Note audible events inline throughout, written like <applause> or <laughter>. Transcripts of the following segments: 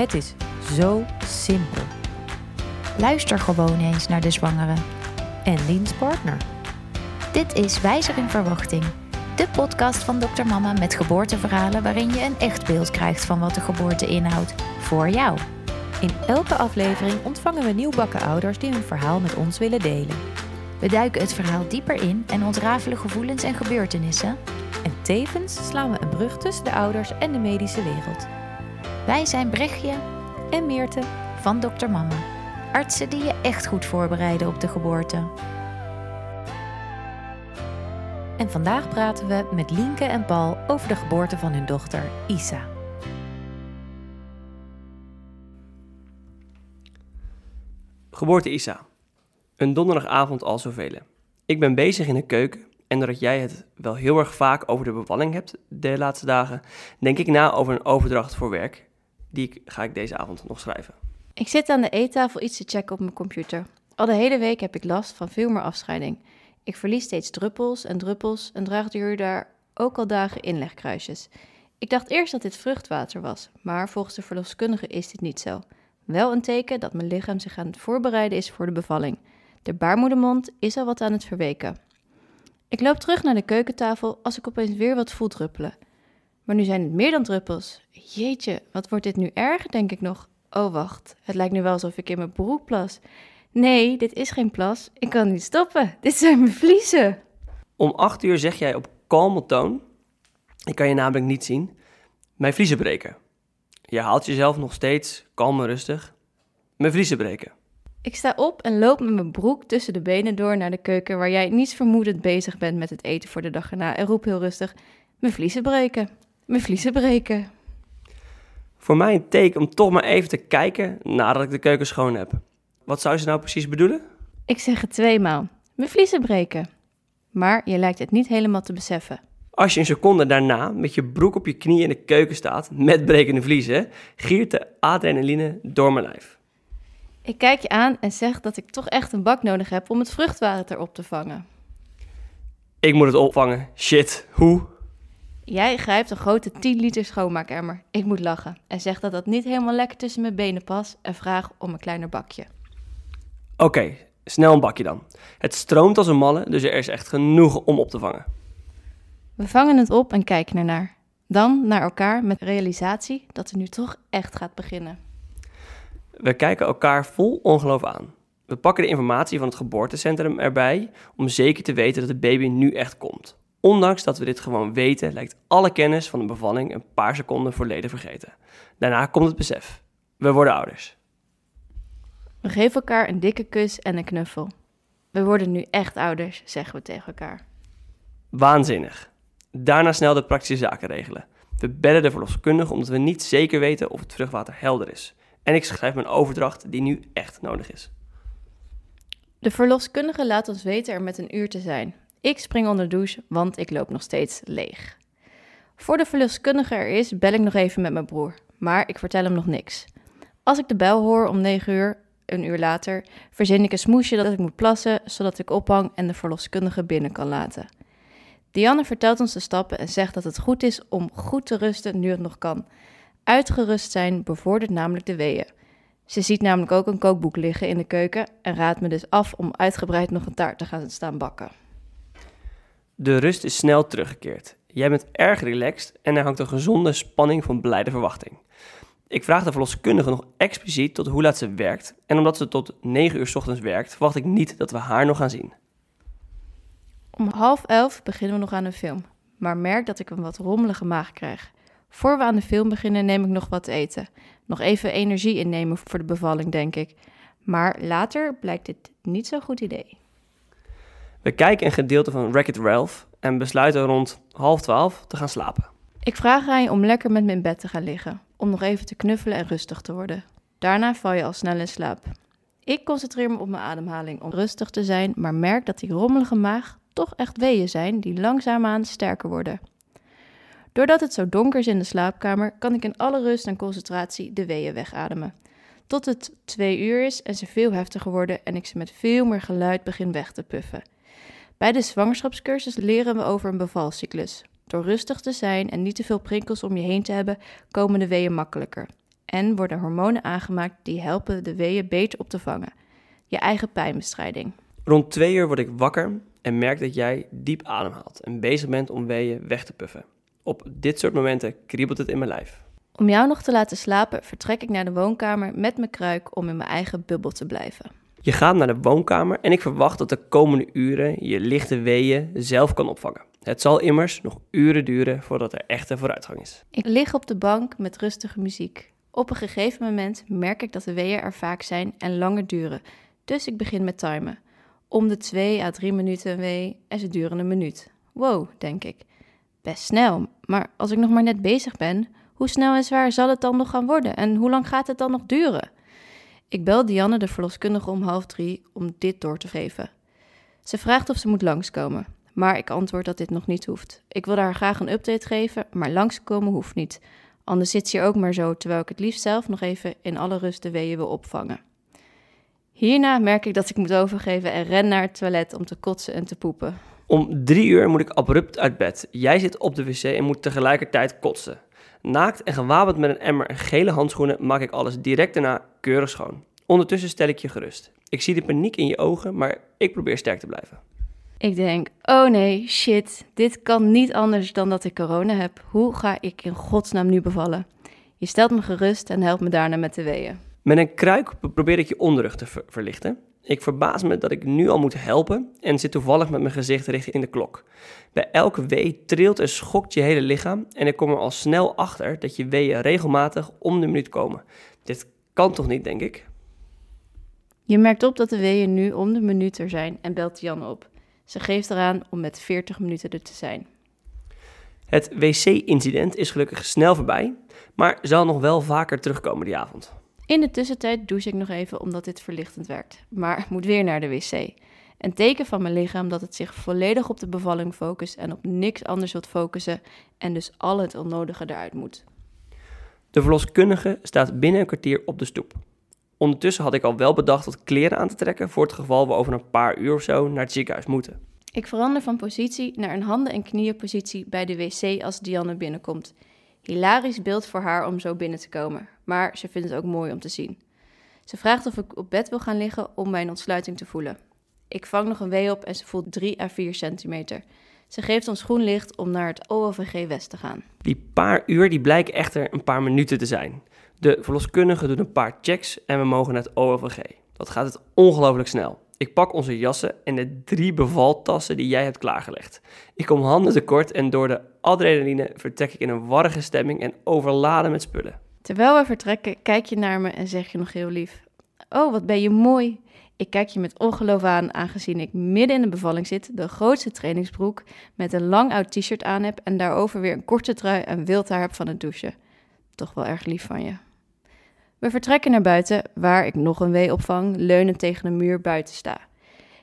Het is zo simpel. Luister gewoon eens naar de zwangere. En Liens partner. Dit is Wijzer in Verwachting. De podcast van Dr. Mama met geboorteverhalen waarin je een echt beeld krijgt van wat de geboorte inhoudt. Voor jou. In elke aflevering ontvangen we nieuwbakken ouders die hun verhaal met ons willen delen. We duiken het verhaal dieper in en ontrafelen gevoelens en gebeurtenissen. En tevens slaan we een brug tussen de ouders en de medische wereld. Wij zijn Brechtje En Meerte. van Dr. Mama. Artsen die je echt goed voorbereiden op de geboorte. En vandaag praten we met Lienke en Paul over de geboorte van hun dochter Isa. Geboorte Isa. Een donderdagavond al zoveel. Ik ben bezig in de keuken en doordat jij het wel heel erg vaak over de bevalling hebt de laatste dagen, denk ik na over een overdracht voor werk. Die ga ik deze avond nog schrijven. Ik zit aan de eettafel iets te checken op mijn computer. Al de hele week heb ik last van veel meer afscheiding. Ik verlies steeds druppels en druppels en draag hier daar ook al dagen inlegkruisjes. Ik dacht eerst dat dit vruchtwater was, maar volgens de verloskundige is dit niet zo. Wel een teken dat mijn lichaam zich aan het voorbereiden is voor de bevalling. De baarmoedermond is al wat aan het verweken. Ik loop terug naar de keukentafel als ik opeens weer wat voel druppelen. Maar nu zijn het meer dan druppels. Jeetje, wat wordt dit nu erg, denk ik nog. Oh, wacht. Het lijkt nu wel alsof ik in mijn broek plas. Nee, dit is geen plas. Ik kan niet stoppen. Dit zijn mijn vliezen. Om acht uur zeg jij op kalme toon, ik kan je namelijk niet zien, mijn vliezen breken. Je haalt jezelf nog steeds kalm en rustig. Mijn vliezen breken. Ik sta op en loop met mijn broek tussen de benen door naar de keuken waar jij niets vermoedend bezig bent met het eten voor de dag erna en roep heel rustig: Mijn vliezen breken. Mijn vliezen breken. Voor mij een teken om toch maar even te kijken nadat ik de keuken schoon heb. Wat zou ze nou precies bedoelen? Ik zeg het tweemaal: Mijn vliezen breken. Maar je lijkt het niet helemaal te beseffen. Als je een seconde daarna met je broek op je knie in de keuken staat met brekende vliezen, giert de adrenaline door mijn lijf. Ik kijk je aan en zeg dat ik toch echt een bak nodig heb om het vruchtwater op te vangen. Ik moet het opvangen. Shit, hoe? Jij grijpt een grote 10 liter schoonmaakermer. Ik moet lachen en zeg dat dat niet helemaal lekker tussen mijn benen past en vraag om een kleiner bakje. Oké, snel een bakje dan. Het stroomt als een malle, dus er is echt genoeg om op te vangen. We vangen het op en kijken ernaar. Dan naar elkaar met de realisatie dat er nu toch echt gaat beginnen. We kijken elkaar vol ongeloof aan. We pakken de informatie van het geboortecentrum erbij om zeker te weten dat de baby nu echt komt. Ondanks dat we dit gewoon weten, lijkt alle kennis van de bevalling een paar seconden volledig vergeten. Daarna komt het besef. We worden ouders. We geven elkaar een dikke kus en een knuffel. We worden nu echt ouders, zeggen we tegen elkaar. Waanzinnig. Daarna snel de praktische zaken regelen. We bellen de verloskundige omdat we niet zeker weten of het vruchtwater helder is. En ik schrijf mijn overdracht die nu echt nodig is. De verloskundige laat ons weten er met een uur te zijn. Ik spring onder de douche, want ik loop nog steeds leeg. Voor de verloskundige er is, bel ik nog even met mijn broer. Maar ik vertel hem nog niks. Als ik de bel hoor om 9 uur, een uur later, verzin ik een smoesje dat ik moet plassen, zodat ik ophang en de verloskundige binnen kan laten. Dianne vertelt ons de stappen en zegt dat het goed is om goed te rusten nu het nog kan. Uitgerust zijn bevordert namelijk de weeën. Ze ziet namelijk ook een kookboek liggen in de keuken en raadt me dus af om uitgebreid nog een taart te gaan staan bakken. De rust is snel teruggekeerd. Jij bent erg relaxed en er hangt een gezonde spanning van blijde verwachting. Ik vraag de verloskundige nog expliciet tot hoe laat ze werkt. En omdat ze tot 9 uur ochtends werkt, verwacht ik niet dat we haar nog gaan zien. Om half elf beginnen we nog aan een film, maar merk dat ik een wat rommelige maag krijg. Voor we aan de film beginnen neem ik nog wat te eten. Nog even energie innemen voor de bevalling, denk ik. Maar later blijkt dit niet zo'n goed idee. We kijken een gedeelte van Wreck-It Ralph en besluiten rond half twaalf te gaan slapen. Ik vraag aan je om lekker met me in bed te gaan liggen, om nog even te knuffelen en rustig te worden. Daarna val je al snel in slaap. Ik concentreer me op mijn ademhaling om rustig te zijn, maar merk dat die rommelige maag toch echt weeën zijn die langzaamaan sterker worden. Doordat het zo donker is in de slaapkamer, kan ik in alle rust en concentratie de weeën wegademen. Tot het twee uur is en ze veel heftiger worden en ik ze met veel meer geluid begin weg te puffen. Bij de zwangerschapscursus leren we over een bevalcyclus. Door rustig te zijn en niet te veel prikkels om je heen te hebben, komen de weeën makkelijker. En worden hormonen aangemaakt die helpen de weeën beter op te vangen. Je eigen pijnbestrijding. Rond twee uur word ik wakker en merk dat jij diep ademhaalt en bezig bent om weeën weg te puffen. Op dit soort momenten kriebelt het in mijn lijf. Om jou nog te laten slapen, vertrek ik naar de woonkamer met mijn kruik om in mijn eigen bubbel te blijven. Je gaat naar de woonkamer en ik verwacht dat de komende uren je lichte weeën zelf kan opvangen. Het zal immers nog uren duren voordat er echte vooruitgang is. Ik lig op de bank met rustige muziek. Op een gegeven moment merk ik dat de weeën er vaak zijn en langer duren, dus ik begin met timen. Om de 2 à 3 minuten een wee en ze duren een minuut. Wow, denk ik. Best snel, maar als ik nog maar net bezig ben, hoe snel en zwaar zal het dan nog gaan worden en hoe lang gaat het dan nog duren? Ik bel Dianne, de verloskundige, om half drie om dit door te geven. Ze vraagt of ze moet langskomen, maar ik antwoord dat dit nog niet hoeft. Ik wil haar graag een update geven, maar langskomen hoeft niet. Anders zit ze hier ook maar zo, terwijl ik het liefst zelf nog even in alle rust de weeën wil opvangen. Hierna merk ik dat ik moet overgeven en ren naar het toilet om te kotsen en te poepen. Om drie uur moet ik abrupt uit bed. Jij zit op de wc en moet tegelijkertijd kotsen. Naakt en gewapend met een emmer en gele handschoenen maak ik alles direct daarna keurig schoon. Ondertussen stel ik je gerust. Ik zie de paniek in je ogen, maar ik probeer sterk te blijven. Ik denk, oh nee, shit, dit kan niet anders dan dat ik corona heb. Hoe ga ik in godsnaam nu bevallen? Je stelt me gerust en helpt me daarna met de weeën. Met een kruik probeer ik je onderrug te ver- verlichten. Ik verbaas me dat ik nu al moet helpen en zit toevallig met mijn gezicht richting de klok. Bij elke wee trilt en schokt je hele lichaam en ik kom er al snel achter dat je weeën regelmatig om de minuut komen. Dit kan toch niet, denk ik? Je merkt op dat de weeën nu om de minuut er zijn en belt Jan op. Ze geeft eraan om met 40 minuten er te zijn. Het wc-incident is gelukkig snel voorbij, maar zal nog wel vaker terugkomen die avond. In de tussentijd douche ik nog even omdat dit verlichtend werkt, maar <laughs> moet weer naar de wc. Een teken van mijn lichaam dat het zich volledig op de bevalling focust en op niks anders wilt focussen en dus al het onnodige eruit moet. De verloskundige staat binnen een kwartier op de stoep. Ondertussen had ik al wel bedacht wat kleren aan te trekken voor het geval we over een paar uur of zo naar het ziekenhuis moeten. Ik verander van positie naar een handen- en knieënpositie bij de wc als Dianne binnenkomt. Hilarisch beeld voor haar om zo binnen te komen, maar ze vindt het ook mooi om te zien. Ze vraagt of ik op bed wil gaan liggen om mijn ontsluiting te voelen. Ik vang nog een wee op en ze voelt 3 à 4 centimeter. Ze geeft ons groen licht om naar het OLVG West te gaan. Die paar uur die blijken echter een paar minuten te zijn. De verloskundige doet een paar checks en we mogen naar het OLVG. Dat gaat het ongelooflijk snel. Ik pak onze jassen en de drie bevaltassen die jij hebt klaargelegd. Ik kom handen tekort en door de adrenaline vertrek ik in een warrige stemming en overladen met spullen. Terwijl we vertrekken, kijk je naar me en zeg je nog heel lief: Oh, wat ben je mooi. Ik kijk je met ongeloof aan, aangezien ik midden in de bevalling zit, de grootste trainingsbroek met een lang oud t-shirt aan heb en daarover weer een korte trui en wild haar heb van het douchen. Toch wel erg lief van je. We vertrekken naar buiten, waar ik nog een wee opvang, leunend tegen een muur buiten sta.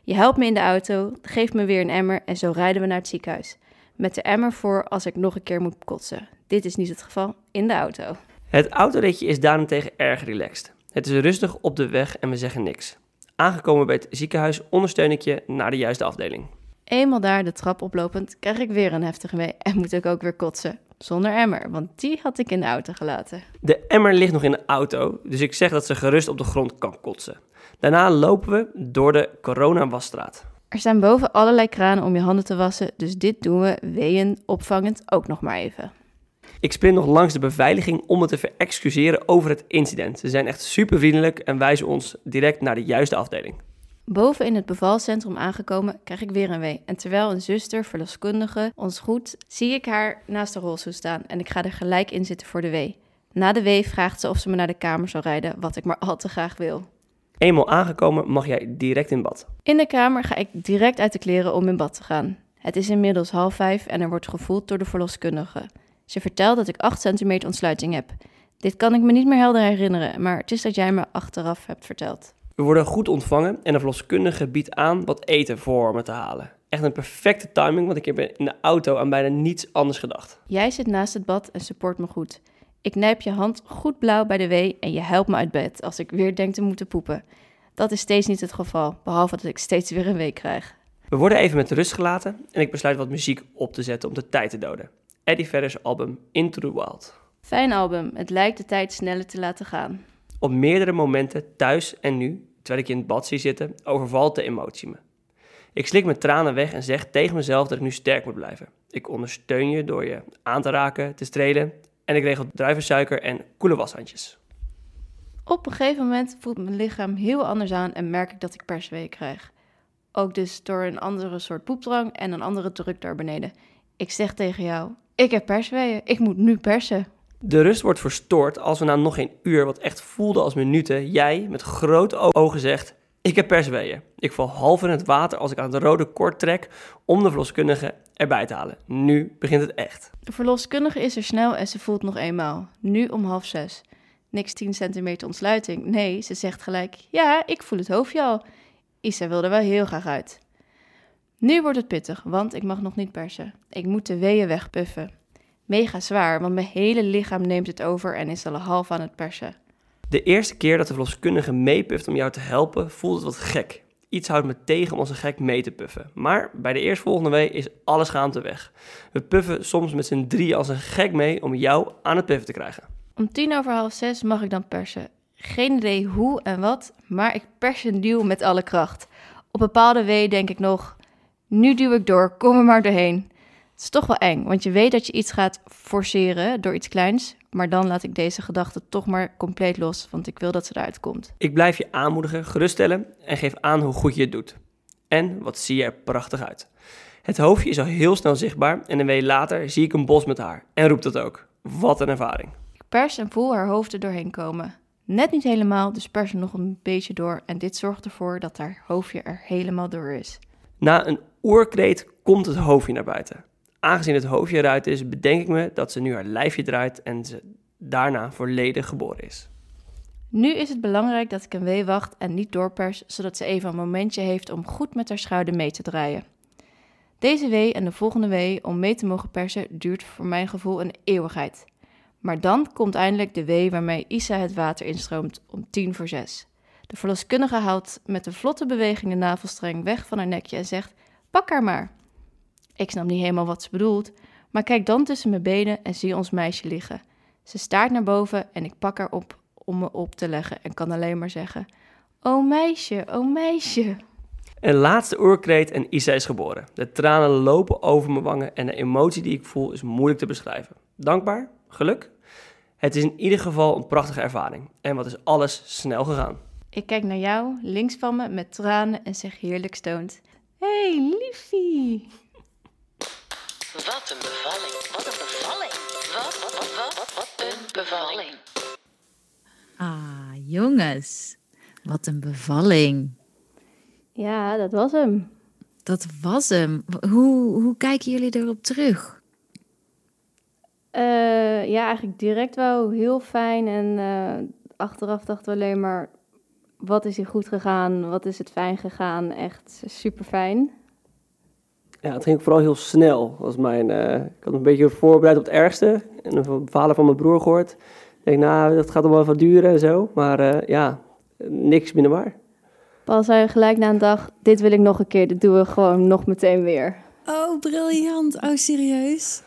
Je helpt me in de auto, geeft me weer een emmer en zo rijden we naar het ziekenhuis. Met de emmer voor als ik nog een keer moet kotsen. Dit is niet het geval in de auto. Het autoritje is daarentegen erg relaxed. Het is rustig op de weg en we zeggen niks. Aangekomen bij het ziekenhuis ondersteun ik je naar de juiste afdeling. Eenmaal daar de trap oplopend, krijg ik weer een heftige wee en moet ik ook weer kotsen. Zonder emmer, want die had ik in de auto gelaten. De emmer ligt nog in de auto, dus ik zeg dat ze gerust op de grond kan kotsen. Daarna lopen we door de corona-wasstraat. Er staan boven allerlei kranen om je handen te wassen, dus dit doen we weeën opvangend ook nog maar even. Ik sprint nog langs de beveiliging om me te verexcuseren over het incident. Ze zijn echt super vriendelijk en wijzen ons direct naar de juiste afdeling. Boven in het bevalcentrum aangekomen krijg ik weer een wee. En terwijl een zuster, verloskundige, ons groet, zie ik haar naast de rolstoel staan en ik ga er gelijk in zitten voor de wee. Na de wee vraagt ze of ze me naar de kamer zal rijden, wat ik maar al te graag wil. Eenmaal aangekomen mag jij direct in bad. In de kamer ga ik direct uit de kleren om in bad te gaan. Het is inmiddels half vijf en er wordt gevoeld door de verloskundige. Ze vertelt dat ik 8 centimeter ontsluiting heb. Dit kan ik me niet meer helder herinneren, maar het is dat jij me achteraf hebt verteld. We worden goed ontvangen en de verloskundige biedt aan wat eten voor me te halen. Echt een perfecte timing, want ik heb in de auto aan bijna niets anders gedacht. Jij zit naast het bad en support me goed. Ik knijp je hand goed blauw bij de wee en je helpt me uit bed als ik weer denk te moeten poepen. Dat is steeds niet het geval, behalve dat ik steeds weer een wee krijg. We worden even met rust gelaten en ik besluit wat muziek op te zetten om de tijd te doden. Eddie Vedder's album Into the Wild. Fijn album, het lijkt de tijd sneller te laten gaan. Op meerdere momenten, thuis en nu, terwijl ik in het bad zie zitten, overvalt de emotie me. Ik slik mijn tranen weg en zeg tegen mezelf dat ik nu sterk moet blijven. Ik ondersteun je door je aan te raken, te strelen en ik regel druivensuiker en koele washandjes. Op een gegeven moment voelt mijn lichaam heel anders aan en merk ik dat ik persweeën krijg. Ook dus door een andere soort poepdrang en een andere druk daar beneden. Ik zeg tegen jou, ik heb persweeën, ik moet nu persen. De rust wordt verstoord als we na nog geen uur, wat echt voelde als minuten, jij met grote ogen zegt: Ik heb persweeën. Ik val half in het water als ik aan het rode koord trek om de verloskundige erbij te halen. Nu begint het echt. De verloskundige is er snel en ze voelt nog eenmaal. Nu om half zes. Niks 10 centimeter ontsluiting. Nee, ze zegt gelijk: Ja, ik voel het hoofdje al. Isa wil er wel heel graag uit. Nu wordt het pittig, want ik mag nog niet persen. Ik moet de weeën wegpuffen. Mega zwaar, want mijn hele lichaam neemt het over en is al half aan het persen. De eerste keer dat de verloskundige meepuft om jou te helpen, voelt het wat gek. Iets houdt me tegen om als een gek mee te puffen. Maar bij de eerstvolgende wee is alle schaamte weg. We puffen soms met z'n drie als een gek mee om jou aan het puffen te krijgen. Om tien over half zes mag ik dan persen. Geen idee hoe en wat, maar ik pers een duw met alle kracht. Op bepaalde wee denk ik nog, nu duw ik door, kom er maar doorheen. Het is toch wel eng, want je weet dat je iets gaat forceren door iets kleins. Maar dan laat ik deze gedachte toch maar compleet los, want ik wil dat ze eruit komt. Ik blijf je aanmoedigen, geruststellen en geef aan hoe goed je het doet. En wat zie je er prachtig uit. Het hoofdje is al heel snel zichtbaar en een week later zie ik een bos met haar en roept dat ook. Wat een ervaring. Ik pers en voel haar hoofd er doorheen komen. Net niet helemaal, dus pers er nog een beetje door en dit zorgt ervoor dat haar hoofdje er helemaal door is. Na een oerkreet komt het hoofdje naar buiten. Aangezien het hoofdje eruit is, bedenk ik me dat ze nu haar lijfje draait en ze daarna volledig geboren is. Nu is het belangrijk dat ik een wee wacht en niet doorpers, zodat ze even een momentje heeft om goed met haar schouder mee te draaien. Deze wee en de volgende wee om mee te mogen persen duurt voor mijn gevoel een eeuwigheid. Maar dan komt eindelijk de wee waarmee Isa het water instroomt om tien voor zes. De verloskundige haalt met een vlotte beweging de navelstreng weg van haar nekje en zegt: Pak haar maar. Ik snap niet helemaal wat ze bedoelt, maar kijk dan tussen mijn benen en zie ons meisje liggen. Ze staart naar boven en ik pak haar op om me op te leggen en kan alleen maar zeggen: Oh meisje, oh meisje. Een laatste oerkreet en Isa is geboren. De tranen lopen over mijn wangen en de emotie die ik voel is moeilijk te beschrijven. Dankbaar, geluk. Het is in ieder geval een prachtige ervaring. En wat is alles snel gegaan. Ik kijk naar jou, links van me, met tranen en zeg heerlijk stoned: Hey, liefie. Wat een bevalling. Wat een bevalling. Wat, wat, wat, wat, wat, wat een bevalling. Ah, jongens. Wat een bevalling. Ja, dat was hem. Dat was hem. Hoe, hoe kijken jullie erop terug? Eh, ja, eigenlijk direct wel heel fijn. En eh, achteraf dachten we alleen maar, wat is hier goed gegaan? Wat is het fijn gegaan? Echt super fijn. Ja, het ging vooral heel snel. Was mijn, eh, ik had me een beetje voorbereid op het ergste. En een verhalen van mijn broer gehoord. Ik denk, nou, dat gaat wel even duren en zo. Maar eh, ja, niks minder waar. Paul zei gelijk na een dag, dit wil ik nog een keer. Dit doen we gewoon nog meteen weer. Oh, briljant. Oh, serieus?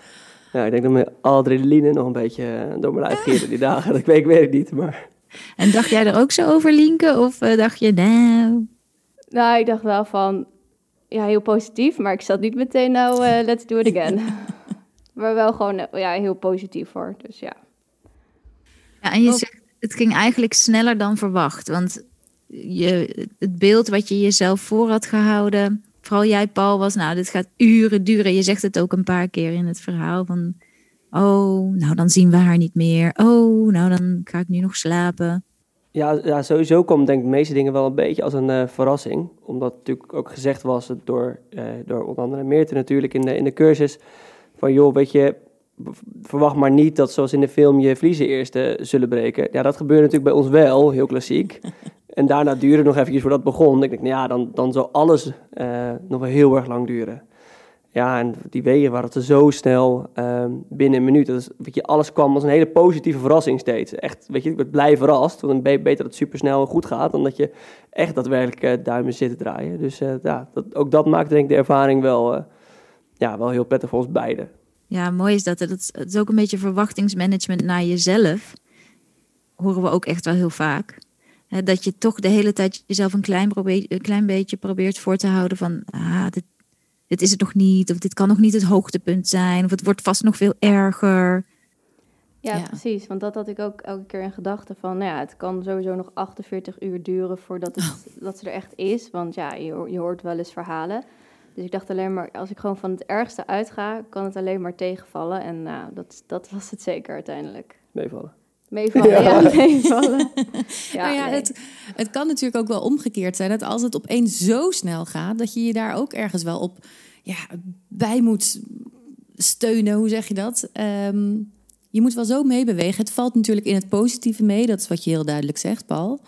Ja, ik denk dat mijn adrenaline nog een beetje eh, door mijn lijf gierde die dagen. <laughs> Dat weet ik, weet niet, maar... En dacht jij er ook zo over, Lienke? Of dacht je, nou... Nou, ik dacht wel van, ja, heel positief. Maar ik zat niet meteen nou, eh, <laughs> let's do it again. <laughs> maar wel gewoon eh, ja, heel positief voor. Dus ja. Ja, en je zegt, het ging eigenlijk sneller dan verwacht. Want je, het beeld wat je jezelf voor had gehouden, vooral jij Paul, was nou, dit gaat uren duren. Je zegt het ook een paar keer in het verhaal van, oh, nou dan zien we haar niet meer. Oh, nou dan ga ik nu nog slapen. Ja, ja, sowieso kwam denk ik de meeste dingen wel een beetje als een eh, verrassing. Omdat natuurlijk ook gezegd was door, eh, door onder andere Meerte natuurlijk in de, in de cursus. Van joh, weet je, verwacht maar niet dat zoals in de film je vliezen eerst eh, zullen breken. Ja, dat gebeurde natuurlijk bij ons wel, heel klassiek. <laughs> en daarna duurde het nog eventjes voordat het begon. Ik denk, nou ja, dan, dan zal alles nog wel heel erg lang duren. Ja, en die wegen waren het zo snel ehm, binnen een minuut. Dat weet je, alles kwam als een hele positieve verrassing steeds. Echt, weet je, ik werd blij verrast. Want dan beter dat het super snel en goed gaat. Dan dat je echt daadwerkelijk eh, duimen zit te draaien. Dus eh, ja, dat, ook dat maakt denk ik de ervaring wel, eh, ja, wel heel prettig voor ons beiden. Ja, mooi is dat. Het is- is ook een beetje verwachtingsmanagement naar jezelf. Horen we ook echt wel heel vaak. Dat je toch de hele tijd jezelf een klein, klein beetje probeert voor te houden van... Ah, dit, dit is het nog niet, of dit kan nog niet het hoogtepunt zijn... of het wordt vast nog veel erger. Ja, Ja. precies. Want dat had ik ook elke keer in gedachten van, nou ja, het kan sowieso nog 48 uur duren voordat het, dat ze er echt is. Want ja, je, je hoort wel eens verhalen. Dus ik dacht alleen maar, als ik gewoon van het ergste uitga, kan het alleen maar tegenvallen. En nou, dat, dat was het zeker uiteindelijk. Meevallen. Meevallen, ja, meevallen. <laughs> Ja, nou ja, nee. het, het kan natuurlijk ook wel omgekeerd zijn. Dat als het opeens zo snel gaat, dat je je daar ook ergens wel op ja, bij moet steunen. Hoe zeg je dat? Ehm, je moet wel zo meebewegen. Het valt natuurlijk in het positieve mee. Dat is wat je heel duidelijk zegt, Paul.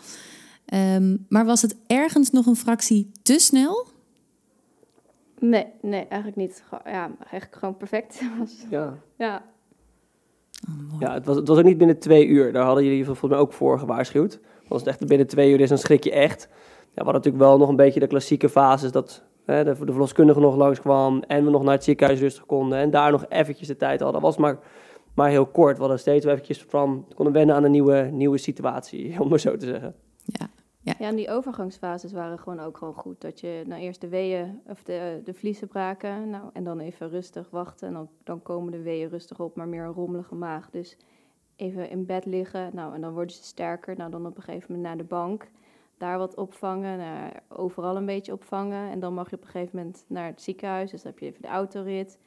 Ehm, maar was het ergens nog een fractie te snel? Nee, nee, eigenlijk niet. Ja, eigenlijk gewoon perfect. Was- <laughs> Ja. Ja, Ja, het was, het was ook niet binnen twee uur. Daar hadden jullie volgens mij ook voor gewaarschuwd. Als het echt binnen twee uur is, dan schrik je echt. Ja, we hadden natuurlijk wel nog een beetje de klassieke fases dat hè, de, de verloskundige nog langskwam en we nog naar het ziekenhuis rustig konden en daar nog eventjes de tijd hadden. Dat was maar, maar heel kort. We hadden steeds wel eventjes van, konden wennen aan een nieuwe, nieuwe situatie, <laughs> om maar zo te zeggen. Ja. Ja, en die overgangsfases waren gewoon ook gewoon goed. Dat je nou eerst de weeën of de, de vliezen braken. Nou, en dan even rustig wachten. En dan, dan komen de weeën rustig op, maar meer een rommelige maag. Dus even in bed liggen. Nou, en dan worden ze sterker. Nou, dan op een gegeven moment naar de bank. Daar wat opvangen. Overal een beetje opvangen. En dan mag je op een gegeven moment naar het ziekenhuis. Dus dan heb je even de autorit.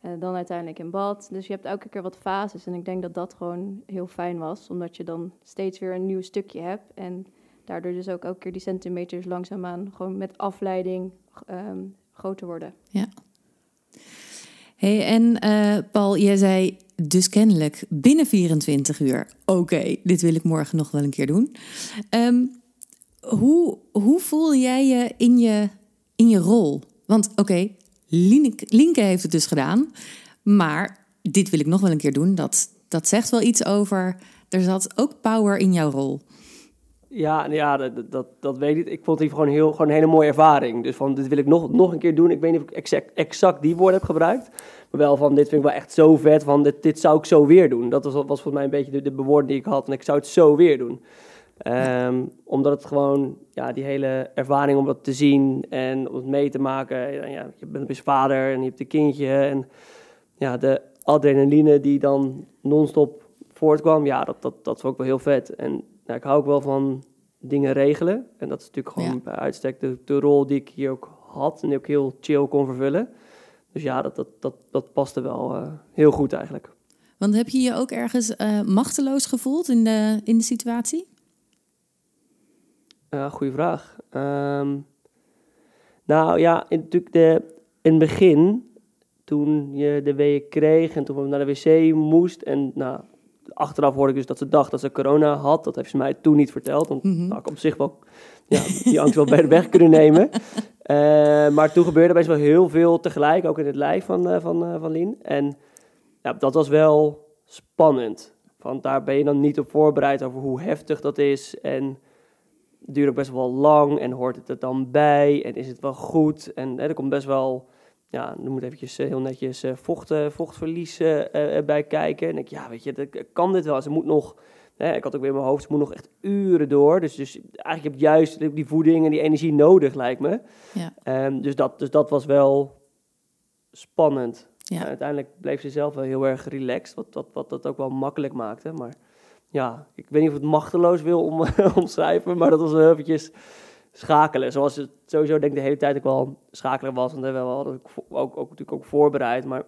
En dan uiteindelijk in bad. Dus je hebt elke keer wat fases. En ik denk dat dat gewoon heel fijn was. Omdat je dan steeds weer een nieuw stukje hebt. En daardoor dus ook elke keer die centimeters langzaamaan gewoon met afleiding ehm, groter worden. Hey, en eh, Paul, jij zei dus kennelijk binnen 24 uur. Oké, dit wil ik morgen nog wel een keer doen. Ehm, hoe, hoe voel jij je in je, in je rol? Want oké, Lienke, Lienke heeft het dus gedaan. Maar dit wil ik nog wel een keer doen. Dat, dat zegt wel iets over. Er zat ook power in jouw rol. Ja, ja dat, dat, dat weet ik. Ik vond het gewoon, heel, gewoon een hele mooie ervaring. Dus van, dit wil ik nog, nog een keer doen. Ik weet niet of ik exact, exact die woorden heb gebruikt. Maar wel van, dit vind ik wel echt zo vet. Van, dit, dit zou ik zo weer doen. Dat was, was volgens mij een beetje de, de bewoording die ik had. En ik zou het zo weer doen. Ehm, omdat het gewoon, ja, die hele ervaring om dat te zien en om het mee te maken. Ja, je bent dus vader en je hebt een kindje. En ja, de adrenaline die dan non-stop voortkwam. Ja, dat, dat, dat vond ik wel heel vet. En nou, ik hou ook wel van dingen regelen. En dat is natuurlijk gewoon Ja. bij uitstek de, de rol die ik hier ook had. En die ook heel chill kon vervullen. Dus ja, dat, dat, dat, dat paste wel eh, heel goed eigenlijk. Want heb je je ook ergens eh, machteloos gevoeld in de, in de situatie? Ja, goede vraag. Ehm, nou ja, in, natuurlijk de, in het begin, toen je de weeën kreeg en toen we naar de wc moest. En nou, achteraf hoorde ik dus dat ze dacht dat ze corona had. Dat heeft ze mij toen niet verteld. Want Mhm. nou, ik op zich wel ja, die angst wel <laughs> bij de weg kunnen nemen. Eh, maar toen gebeurde best wel heel veel tegelijk, ook in het lijf van, eh, van, eh, van Lien. En ja, dat was wel spannend. Want daar ben je dan niet op voorbereid over hoe heftig dat is. En het duurt ook best wel lang en hoort het er dan bij en is het wel goed? En hè, er komt best wel, ja, er moet eventjes eh, heel netjes eh, vocht, eh, vochtverlies bij kijken. En ik, ja, weet je, dat, kan dit wel? Ze moet nog, hè, ik had ook weer in mijn hoofd, ze moet nog echt uren door. Dus, dus eigenlijk heb je juist die voeding en die energie nodig, lijkt me. Ja. Ehm, dus, dat, dus dat was wel spannend. Ja. En uiteindelijk bleef ze zelf wel heel erg relaxed, wat, wat, wat dat ook wel makkelijk maakte. Maar ja, ik weet niet of het machteloos wil om, <laughs> omschrijven, maar dat was wel eventjes schakelen. Zoals het sowieso denk ik de hele tijd ook wel schakelen was. Want we hadden ook, ook, natuurlijk ook voorbereid. Maar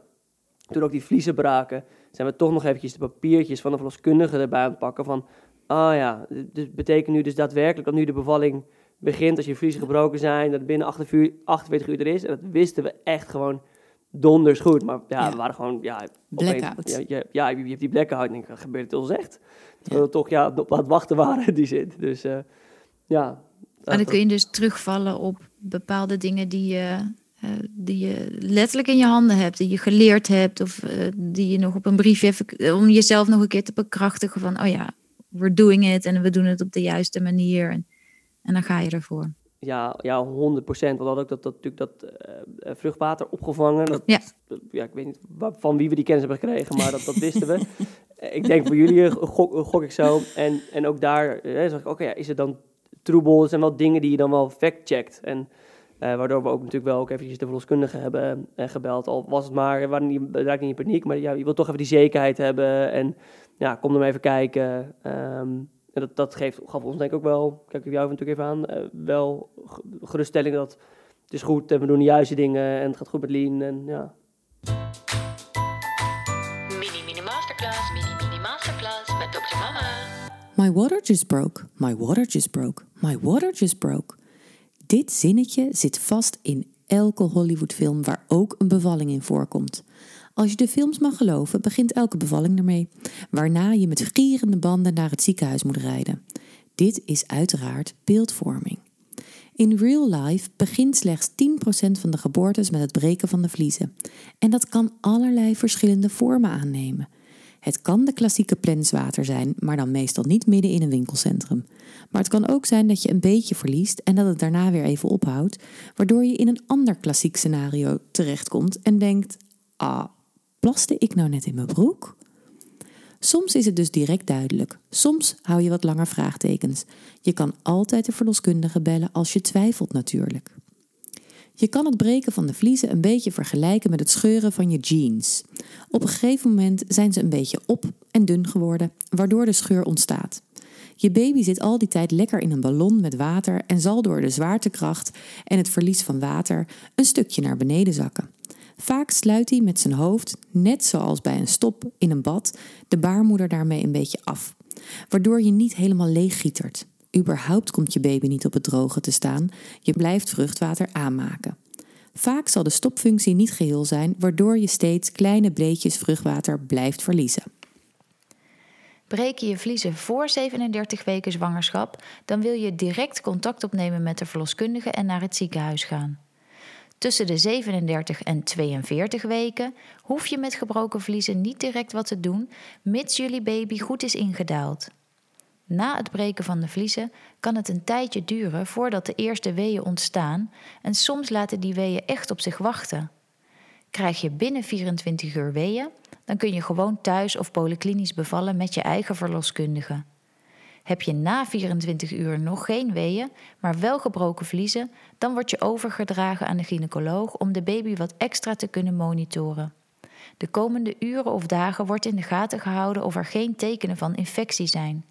toen ook die vliezen braken, zijn we toch nog eventjes de papiertjes van de verloskundige erbij aan het pakken. Van, ah ja, dit betekent nu dus daadwerkelijk dat nu de bevalling begint. Als je vliezen gebroken zijn, dat het binnen 48 uur, 48 uur er is. En dat wisten we echt gewoon donders goed. Maar ja, Ja. we waren gewoon, ja... Blackout. Ja, ja, ja, je hebt die blackout en ik denk, gebeurt het ons echt? Terwijl we toch ja, op aan het wachten waren die zin. Dus eh, ja. En dan kun je dus terugvallen op bepaalde dingen die je, eh, die je letterlijk in je handen hebt, die je geleerd hebt, of eh, die je nog op een briefje even, om jezelf nog een keer te bekrachtigen van, oh ja, we're doing it en we doen het op de juiste manier. En, en dan ga je ervoor. Ja, ja 100 procent. We hadden ook dat, dat, natuurlijk dat eh, vruchtwater opgevangen. Dat, Ja. dat- ja, ik weet niet van wie we die kennis hebben gekregen, maar dat, dat wisten we. Eh, <laughs> ik denk voor jullie eh, gok, gok ik zo. En, en ook daar eh, zag ik, oké, ja, is het dan troebel? Het zijn wel dingen die je dan wel fact-checkt. En eh, waardoor we ook natuurlijk wel ook eventjes de verloskundige hebben eh, gebeld. Al was het maar, we niet, raakten niet in paniek, maar ja, je wilt toch even die zekerheid hebben. En ja, kom er maar even kijken. Ehm, dat, dat geeft, gaf ons denk ik ook wel, kijk ik jou natuurlijk even aan, eh, wel ge- geruststelling dat het is goed en we doen de juiste dingen en het gaat goed met Lien. En ja, My water just broke. My water just broke. My water just broke. Dit zinnetje zit vast in elke Hollywoodfilm waar ook een bevalling in voorkomt. Als je de films mag geloven, begint elke bevalling ermee, waarna je met gierende banden naar het ziekenhuis moet rijden. Dit is uiteraard beeldvorming. In real life begint slechts 10% van de geboortes met het breken van de vliezen. En dat kan allerlei verschillende vormen aannemen. Het kan de klassieke plenswater zijn, maar dan meestal niet midden in een winkelcentrum. Maar het kan ook zijn dat je een beetje verliest en dat het daarna weer even ophoudt, waardoor je in een ander klassiek scenario terechtkomt en denkt: ah, plaste ik nou net in mijn broek? Soms is het dus direct duidelijk. Soms hou je wat langer vraagtekens. Je kan altijd de verloskundige bellen als je twijfelt natuurlijk. Je kan het breken van de vliezen een beetje vergelijken met het scheuren van je jeans. Op een gegeven moment zijn ze een beetje op en dun geworden, waardoor de scheur ontstaat. Je baby zit al die tijd lekker in een ballon met water en zal door de zwaartekracht en het verlies van water een stukje naar beneden zakken. Vaak sluit hij met zijn hoofd, net zoals bij een stop in een bad, de baarmoeder daarmee een beetje af, waardoor je niet helemaal leeggietert. Überhaupt komt je baby niet op het droge te staan, je blijft vruchtwater aanmaken. Vaak zal de stopfunctie niet geheel zijn, waardoor je steeds kleine breedjes vruchtwater blijft verliezen. Breek je je vliezen voor 37 weken zwangerschap, dan wil je direct contact opnemen met de verloskundige en naar het ziekenhuis gaan. Tussen de 37 en 42 weken hoef je met gebroken vliezen niet direct wat te doen, mits jullie baby goed is ingedaald. Na het breken van de vliezen kan het een tijdje duren voordat de eerste weeën ontstaan en soms laten die weeën echt op zich wachten. Krijg je binnen 24 uur weeën, dan kun je gewoon thuis of polyklinisch bevallen met je eigen verloskundige. Heb je na 24 uur nog geen weeën, maar wel gebroken vliezen, dan word je overgedragen aan de gynaecoloog om de baby wat extra te kunnen monitoren. De komende uren of dagen wordt in de gaten gehouden of er geen tekenen van infectie zijn.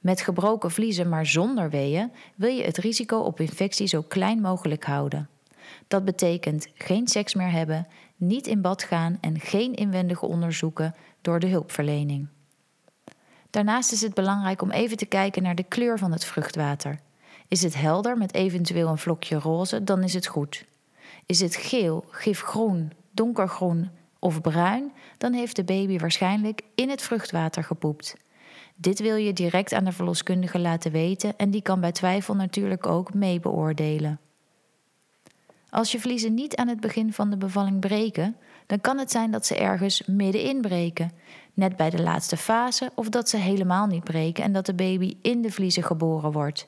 Met gebroken vliezen maar zonder weeën wil je het risico op infectie zo klein mogelijk houden. Dat betekent geen seks meer hebben, niet in bad gaan en geen inwendige onderzoeken door de hulpverlening. Daarnaast is het belangrijk om even te kijken naar de kleur van het vruchtwater. Is het helder met eventueel een vlokje roze, dan is het goed. Is het geel, gifgroen, donkergroen of bruin, dan heeft de baby waarschijnlijk in het vruchtwater gepoept. Dit wil je direct aan de verloskundige laten weten en die kan bij twijfel natuurlijk ook mee beoordelen. Als je vliezen niet aan het begin van de bevalling breken, dan kan het zijn dat ze ergens middenin breken, net bij de laatste fase, of dat ze helemaal niet breken en dat de baby in de vliezen geboren wordt.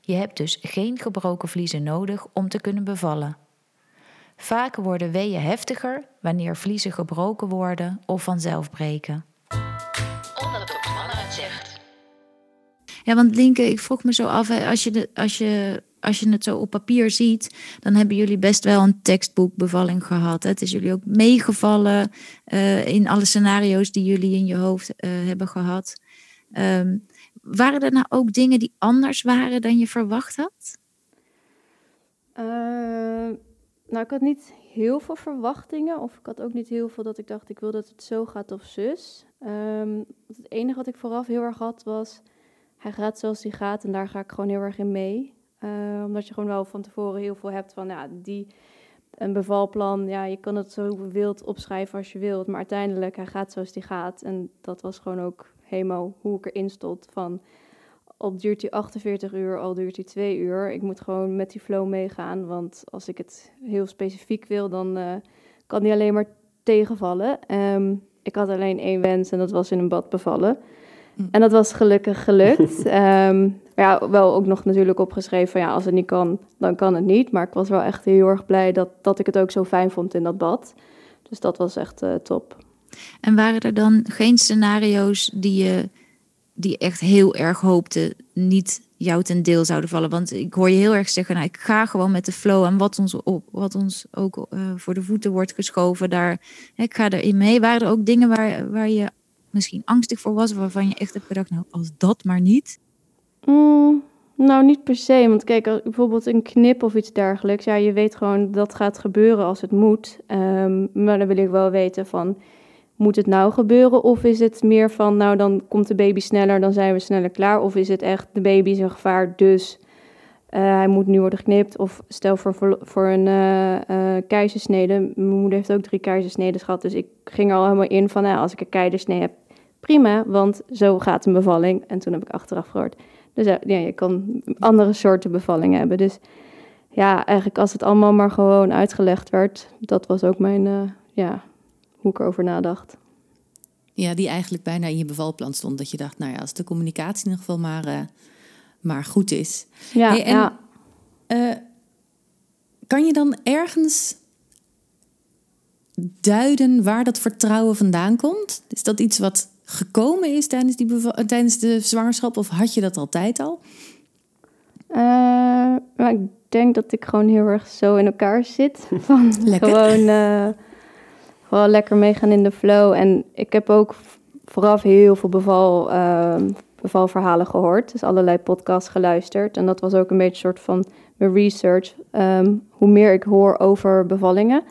Je hebt dus geen gebroken vliezen nodig om te kunnen bevallen. Vaak worden weeën heftiger wanneer vliezen gebroken worden of vanzelf breken. Ja, want Linke, ik vroeg me zo af, als je, de, als, je, als je het zo op papier ziet, dan hebben jullie best wel een tekstboekbevalling gehad. Het is jullie ook meegevallen eh, in alle scenario's die jullie in je hoofd eh, hebben gehad. Ehm, waren er nou ook dingen die anders waren dan je verwacht had? Eh, nou, ik had niet heel veel verwachtingen. Of ik had ook niet heel veel dat ik dacht, ik wil dat het zo gaat of zus. Ehm, het enige wat ik vooraf heel erg had was, hij gaat zoals hij gaat en daar ga ik gewoon heel erg in mee. Eh, omdat je gewoon wel van tevoren heel veel hebt van, ja, die, een bevalplan, ja, je kan het zo wild opschrijven als je wilt. Maar uiteindelijk, hij gaat zoals hij gaat. En dat was gewoon ook helemaal hoe ik erin stond van al duurt hij 48 uur, al duurt hij 2 uur. Ik moet gewoon met die flow meegaan. Want als ik het heel specifiek wil, dan eh, kan die alleen maar tegenvallen. Ehm, ik had alleen één wens en dat was in een bad bevallen. Hm. En dat was gelukkig gelukt. <laughs> Maar ja, wel ook nog natuurlijk opgeschreven van ja, als het niet kan, dan kan het niet. Maar ik was wel echt heel erg blij dat, dat ik het ook zo fijn vond in dat bad. Dus dat was echt eh, top. En waren er dan geen scenario's die je die echt heel erg hoopte niet jou ten deel zouden vallen? Want ik hoor je heel erg zeggen, nou, ik ga gewoon met de flow en wat ons, op, wat ons ook eh, voor de voeten wordt geschoven, daar, ik ga erin mee. Waren er ook dingen waar, waar je misschien angstig voor was, waarvan je echt hebt gedacht, nou, als dat maar niet? Mm, nou, niet per se. Want kijk, als- bijvoorbeeld een knip of iets dergelijks. Ja, je weet gewoon dat gaat gebeuren als het moet. Ehm, maar dan wil ik wel weten van... Moet het nou gebeuren? Of is het meer van... Nou, dan komt de baby sneller, dan zijn we sneller klaar. Of is het echt, de baby is in gevaar, dus... eh, hij moet nu worden geknipt. Of stel voor, voor, voor een eh, eh, keizersnede. Mijn moeder heeft ook drie keizersneden gehad. Dus ik ging er al helemaal in van... Nou, als ik een keizersnede heb, prima. Want zo gaat een bevalling. En toen heb ik achteraf gehoord... Dus ja, je kan andere soorten bevallingen hebben. Dus ja, eigenlijk als het allemaal maar gewoon uitgelegd werd, dat was ook mijn, eh, ja, hoe ik erover nadacht. Ja, die eigenlijk bijna in je bevalplan stond. Dat je dacht, nou ja, als de communicatie in ieder geval maar, eh, maar goed is. Ja, Hey, en- ja. Eh, kan je dan ergens duiden waar dat vertrouwen vandaan komt? Is dat iets wat gekomen is tijdens, die eh, tijdens de zwangerschap of had je dat altijd al? Eh, maar ik denk dat ik gewoon heel erg zo in elkaar zit. <laughs> Van Lekker. Gewoon, gewoon lekker meegaan in de flow. En ik heb ook vooraf heel veel beval, eh, bevalverhalen gehoord. Dus allerlei podcasts geluisterd. En dat was ook een beetje een soort van mijn research. Ehm, hoe meer ik hoor over bevallingen,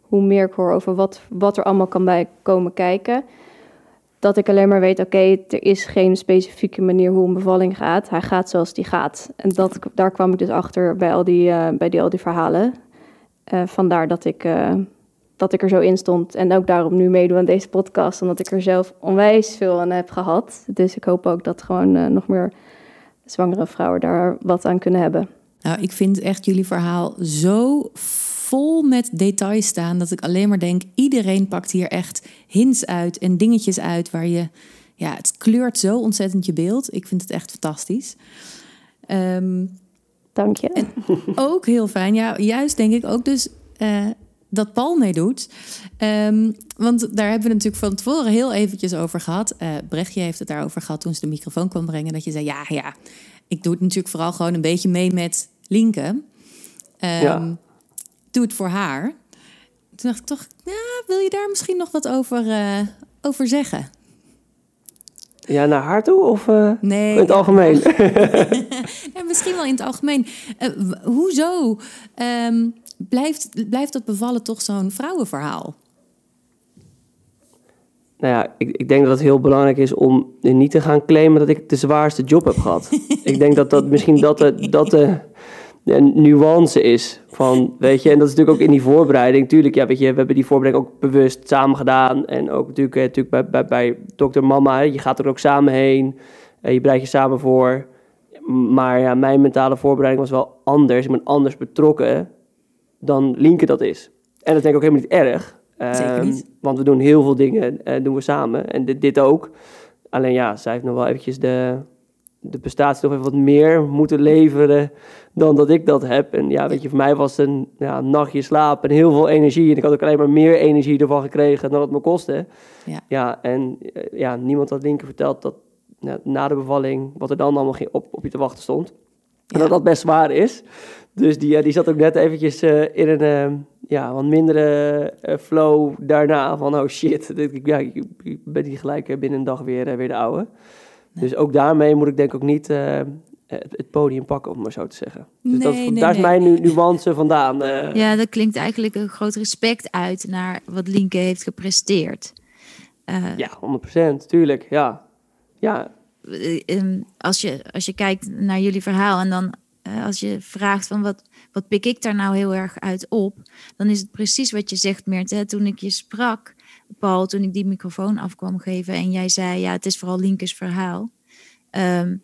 hoe meer ik hoor over wat, wat er allemaal kan bij komen kijken. Dat ik alleen maar weet, oké, er is geen specifieke manier hoe een bevalling gaat. Hij gaat zoals die gaat. En dat, daar kwam ik dus achter bij al die, eh, bij die, al die verhalen. Eh, vandaar dat ik, eh, dat ik er zo in stond. En ook daarom nu meedoe aan deze podcast. Omdat ik er zelf onwijs veel aan heb gehad. Dus ik hoop ook dat gewoon nog meer zwangere vrouwen daar wat aan kunnen hebben. Nou, ik vind echt jullie verhaal zo vol met details staan dat ik alleen maar denk: iedereen pakt hier echt hints uit en dingetjes uit waar je, ja, het kleurt zo ontzettend je beeld. Ik vind het echt fantastisch. Ehm, Dank je. ook heel fijn, ja, juist denk ik ook dus eh, dat Paul meedoet. Ehm, want daar hebben we natuurlijk van tevoren heel eventjes over gehad. Eh Brechtje heeft het daarover gehad toen ze de microfoon kwam brengen. Dat je zei, ja, ja, ik doe het natuurlijk vooral gewoon een beetje mee met Linke. Ehm, Ja. Doe het voor haar. Toen dacht ik toch, ja, wil je daar misschien nog wat over, eh, over zeggen? Ja, naar haar toe of eh, Nee. in het algemeen? <laughs> <laughs> Ja, misschien wel in het algemeen. Eh, hoezo ehm, blijft, blijft dat bevallen toch zo'n vrouwenverhaal? Nou ja, ik, ik denk dat het heel belangrijk is om niet te gaan claimen dat ik de zwaarste job heb gehad. <laughs> ik denk dat dat misschien dat de, dat de, de nuance is van, weet je, en dat is natuurlijk ook in die voorbereiding. Tuurlijk, ja, weet je, we hebben die voorbereiding ook bewust samen gedaan. En ook natuurlijk, eh, natuurlijk bij, bij, bij dokter Mama, je gaat er ook samen heen. Eh, je bereidt je samen voor. Maar ja, mijn mentale voorbereiding was wel anders. Ik ben anders betrokken dan Linke dat is. En dat denk ik ook helemaal niet erg. Zeker Ehm, niet. Want we doen heel veel dingen eh, doen we samen. En dit, dit ook. Alleen ja, zij heeft nog wel eventjes de, de prestatie nog even wat meer moeten leveren dan dat ik dat heb. En ja, weet je, voor mij was het een ja, nachtje slaap en heel veel energie. En ik had ook alleen maar meer energie ervan gekregen dan het me kostte. Ja. ja en eh, ja, niemand had Linker verteld dat na de bevalling, wat er dan allemaal op, op je te wachten stond. En Ja. dat dat best zwaar is. Dus die, die zat ook net eventjes eh, in een eh, ja, wat mindere eh, flow daarna. Van oh shit, <laughs> dit- ik- ja, ik, ben hier gelijk binnen een dag weer, weer de oude. Dus ook daarmee moet ik denk ik ook niet eh, het, het podium pakken, om maar zo te zeggen. Dus dat, Nee, daar is mijn nu, nuance vandaan. eh. <laughs> Ja, dat klinkt eigenlijk een groot respect uit naar wat Linke heeft gepresteerd. Eh, Ja, 100%, tuurlijk, ja. Ja, eh, ehm, als, je, als je kijkt naar jullie verhaal en dan eh, als je vraagt van wat, wat pik ik daar nou heel erg uit op, dan is het precies wat je zegt, Meert. Hè? Toen ik je sprak, Paul, toen ik die microfoon af kwam geven en jij zei, ja, het is vooral Linkes verhaal. Ehm,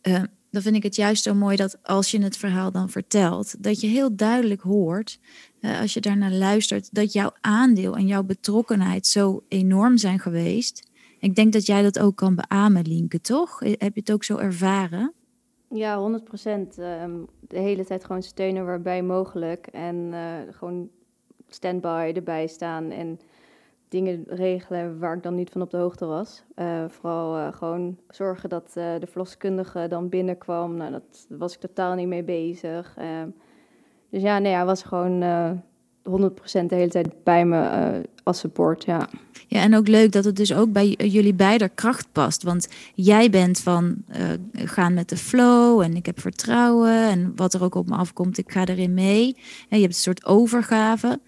eh, dan vind ik het juist zo mooi dat als je het verhaal dan vertelt, dat je heel duidelijk hoort, eh, als je daarnaar luistert, dat jouw aandeel en jouw betrokkenheid zo enorm zijn geweest. Ik denk dat jij dat ook kan beamen, Linke, toch? Heb je het ook zo ervaren? Ja, 100 procent. de hele tijd gewoon steunen waarbij mogelijk. En eh, gewoon stand-by erbij staan en dingen regelen waar ik dan niet van op de hoogte was. Eh, vooral eh, gewoon zorgen dat eh, de verloskundige dan binnenkwam. Nou, dat was ik totaal niet mee bezig. Ehm, dus ja, nee, hij was gewoon eh 100% de hele tijd bij me als support, ja. Ja, en ook leuk dat het dus ook bij jullie beider kracht past. Want jij bent van gaan met de flow en ik heb vertrouwen en wat er ook op me afkomt, ik ga erin mee. En je hebt een soort overgave.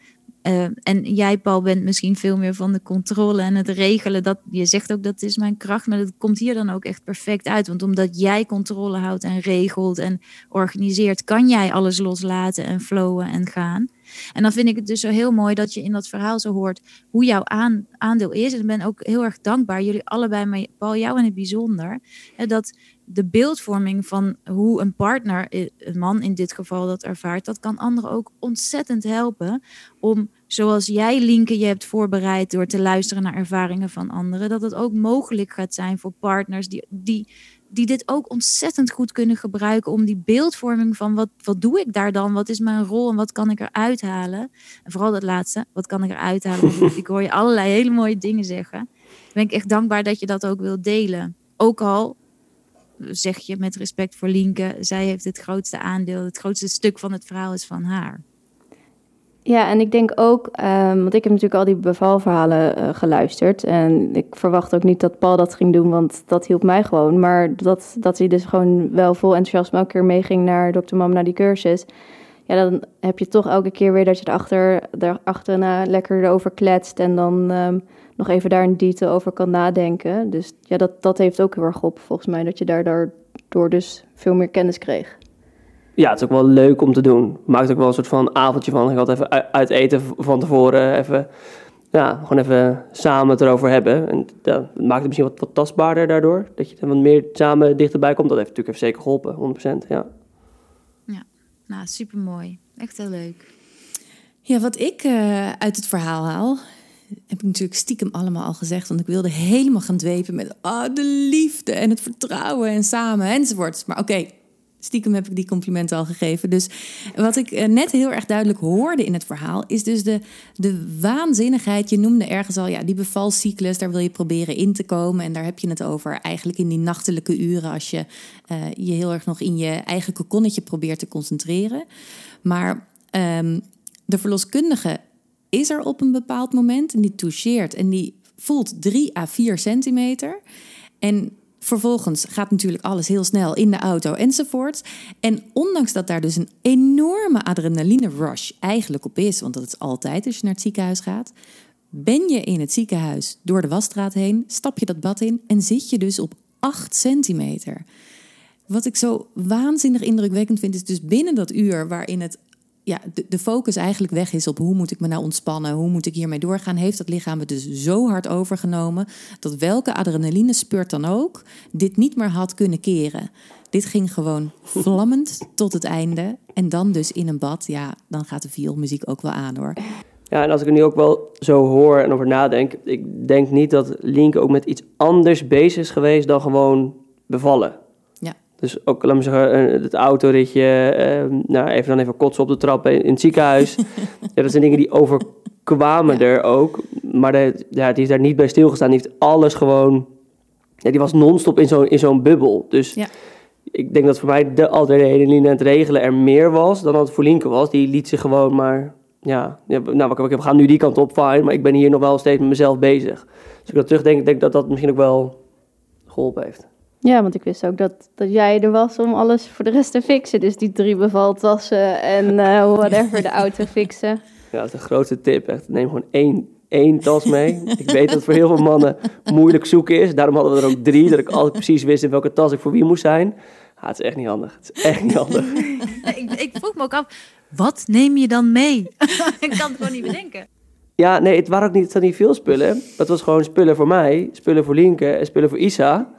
Eh, en jij, Paul, bent misschien veel meer van de controle en het regelen. Dat, je zegt ook dat is mijn kracht, maar dat komt hier dan ook echt perfect uit. Want omdat jij controle houdt en regelt en organiseert, kan jij alles loslaten en flowen en gaan. En dan vind ik het dus zo heel mooi dat je in dat verhaal zo hoort hoe jouw aan, aandeel is. En ik ben ook heel erg dankbaar, jullie allebei, maar Paul, jou in het bijzonder, hè, dat de beeldvorming van hoe een partner, een man in dit geval, dat ervaart, dat kan anderen ook ontzettend helpen om, zoals jij, Linke, je hebt voorbereid door te luisteren naar ervaringen van anderen, dat het ook mogelijk gaat zijn voor partners die, die, die dit ook ontzettend goed kunnen gebruiken om die beeldvorming van wat, wat doe ik daar dan, wat is mijn rol en wat kan ik eruit halen. En vooral dat laatste, wat kan ik eruit halen. <laughs> Ik hoor je allerlei hele mooie dingen zeggen. Dan ben ik echt dankbaar dat je dat ook wilt delen. Ook al zeg je met respect voor Lienke, zij heeft het grootste aandeel, het grootste stuk van het verhaal is van haar. Ja, en ik denk ook, ehm, want ik heb natuurlijk al die bevalverhalen eh, geluisterd. En ik verwacht ook niet dat Paul dat ging doen, want dat hielp mij gewoon. Maar dat, dat hij dus gewoon wel vol enthousiasme elke keer meeging naar Dr. Mam, naar die cursus. Ja, dan heb je toch elke keer weer dat je erachter, daarachterna lekker erover kletst. En dan ehm, nog even daar in detail over kan nadenken. Dus ja, dat, dat heeft ook heel erg geholpen volgens mij. Dat je daar daardoor dus veel meer kennis kreeg. Ja, het is ook wel leuk om te doen. Maakt ook wel een soort van avondje van. Ik had even uit eten van tevoren. Even, ja, gewoon even samen het erover hebben. En ja, het maakt het misschien wat, wat tastbaarder daardoor. Dat je er wat meer samen dichterbij komt. Dat heeft natuurlijk even zeker geholpen, 100%. Ja. Nou, supermooi. Echt heel leuk. Ja, wat ik eh, uit het verhaal haal, heb ik natuurlijk stiekem allemaal al gezegd. Want ik wilde helemaal gaan dwepen met ah, de liefde en het vertrouwen en samen enzovoort. Maar oké, stiekem heb ik die complimenten al gegeven. Dus wat ik eh, net heel erg duidelijk hoorde in het verhaal, is dus de, de waanzinnigheid. Je noemde ergens al, ja, die bevalcyclus, daar wil je proberen in te komen. En daar heb je het over eigenlijk in die nachtelijke uren, als je eh, je heel erg nog in je eigen kokonnetje probeert te concentreren. Maar ehm, de verloskundige is er op een bepaald moment en die toucheert en die voelt 3 à 4 centimeter. En vervolgens gaat natuurlijk alles heel snel in de auto enzovoort. En ondanks dat daar dus een enorme adrenaline rush eigenlijk op is, want dat is altijd als je naar het ziekenhuis gaat, ben je in het ziekenhuis door de wasstraat heen, stap je dat bad in en zit je dus op 8 centimeter. Wat ik zo waanzinnig indrukwekkend vind, is dus binnen dat uur waarin het ja, de, de focus eigenlijk weg is op hoe moet ik me nou ontspannen, hoe moet ik hiermee doorgaan, heeft dat lichaam het dus zo hard overgenomen dat welke adrenaline spurt dan ook dit niet meer had kunnen keren. Dit ging gewoon vlammend tot het einde en dan dus in een bad, ja, dan gaat de vioolmuziek ook wel aan hoor. Ja, en als ik er nu ook wel zo hoor en over nadenk, ik denk niet dat Linke ook met iets anders bezig is geweest dan gewoon bevallen. Dus ook, laat me zeggen, eh, het autoritje, eh, nou, even dan even kotsen op de trap in, in het ziekenhuis. <laughs> ja, dat zijn dingen die overkwamen er ook. Maar de, ja, die is daar niet bij stilgestaan. Die heeft alles gewoon, ja, die was non-stop in zo'n bubbel. Dus Ja. ik denk dat voor mij de adrenaline en het regelen er meer was dan dat het voor Linke was. Die liet zich gewoon maar, ja, nou, we- we gaan nu die kant op, fijn. Maar ik ben hier nog wel steeds met mezelf bezig. Dus als ik dat terugdenk, denk dat dat misschien ook wel geholpen heeft. Ja, want ik wist ook dat, dat jij er was om alles voor de rest te fixen. Dus die drie bevaltassen en eh, <laughs> whatever, de auto fixen. Ja, dat is de grootste tip. Echt. Neem gewoon één, één tas mee. ik weet dat het voor heel veel mannen moeilijk zoeken is. Daarom hadden we er ook drie, dat ik altijd precies wist in welke tas ik voor wie moest zijn. Ja, het is echt niet handig. Het is echt niet handig. <laughs> ik, ik vroeg me ook af, wat neem je dan mee? <laughs> ik kan het gewoon niet bedenken. Ja, nee, het waren ook niet, het niet veel spullen. Dat was gewoon spullen voor mij, spullen voor Lienke en spullen voor Isa.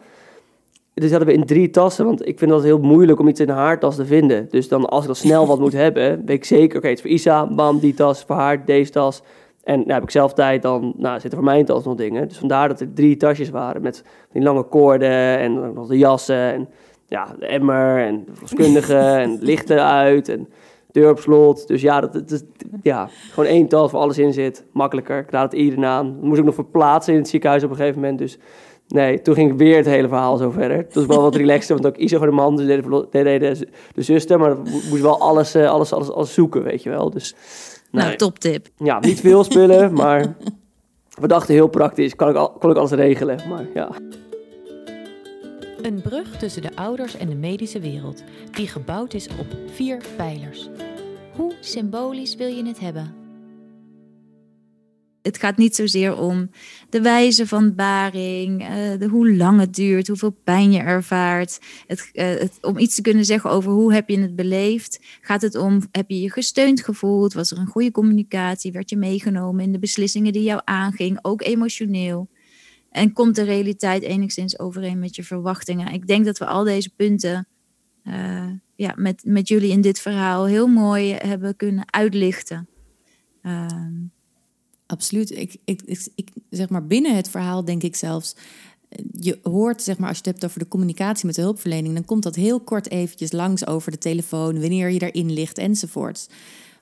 Dus hadden we in drie tassen, want ik vind dat heel moeilijk om iets in haar tas te vinden. Dus dan als ik dan snel wat moet <laughs> hebben, weet ik zeker, oké, het is voor Isa, bam, die tas, voor haar, deze tas. En nou, heb ik zelf tijd, dan nou, zitten voor mijn tas nog dingen. Dus vandaar dat er drie tasjes waren met die lange koorden en nog de jassen. En ja, de emmer en de verloskundige <laughs> en lichten uit en deur op slot. Dus ja, dat, dat is ja, gewoon één tas waar alles in zit. Makkelijker. Ik raad het iedereen aan. Dat moest ik nog verplaatsen in het ziekenhuis op een gegeven moment. Dus nee, toen ging weer het hele verhaal zo verder. Het was wel wat relaxter, want ook Isa voor de man, dus deed de, de, de zuster. Maar dan moest wel alles, eh, alles, alles, alles zoeken, weet je wel. Dus nee. Nou, toptip. ja, niet veel spullen, maar we dachten heel praktisch. Kan ik, al, kon ik alles regelen, maar ja. Een brug tussen de ouders en de medische wereld, die gebouwd is op vier pijlers. Hoe symbolisch wil je het hebben? Het gaat niet zozeer om de wijze van baring, eh, de, hoe lang het duurt, hoeveel pijn je ervaart. Het, eh, het, om iets te kunnen zeggen over hoe heb je het beleefd, gaat het om, heb je je gesteund gevoeld? Was er een goede communicatie? Werd je meegenomen in de beslissingen die jou aanging, ook emotioneel? En komt de realiteit enigszins overeen met je verwachtingen? Ik denk dat we al deze punten eh, ja, met, met jullie in dit verhaal heel mooi hebben kunnen uitlichten. Ehm, Absoluut. Ik, ik, ik, zeg maar binnen het verhaal denk ik zelfs. eh, Je hoort, zeg maar, als je het hebt over de communicatie met de hulpverlening, dan komt dat heel kort eventjes langs over de telefoon, wanneer je erin ligt enzovoorts.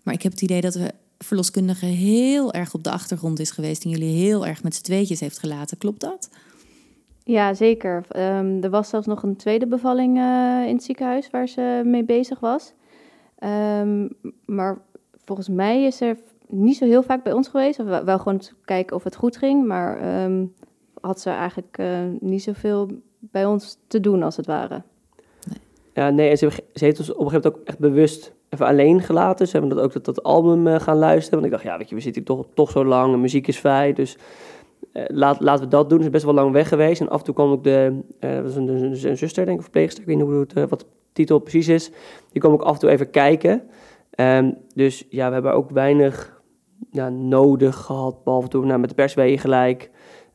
Maar ik heb het idee dat de verloskundige heel erg op de achtergrond is geweest en jullie heel erg met z'n tweetjes heeft gelaten. Klopt dat? Ja, zeker. Ehm, er was zelfs nog een tweede bevalling eh, in het ziekenhuis waar ze mee bezig was. Ehm, maar volgens mij is er niet zo heel vaak bij ons geweest. Of wel gewoon te kijken of het goed ging. Maar ehm, had ze eigenlijk eh, niet zoveel bij ons te doen, als het ware. Ja, nee, en ze, ze heeft ons op een gegeven moment ook echt bewust even alleen gelaten. Ze hebben dat ook dat, dat album eh, gaan luisteren. Want ik dacht, ja, weet je, we zitten toch, toch zo lang, de muziek is vrij. Dus eh, laat, laten we dat doen. Ze is best wel lang weg geweest. En af en toe kwam ook de, dat was een, een, zuster, denk ik, of verpleegster. Ik weet niet hoe het, wat de titel precies is. Die kwam ook af en toe even kijken. Ehm, dus ja, we hebben ook weinig ja, nodig gehad. Behalve toen nou, met de perswee gelijk.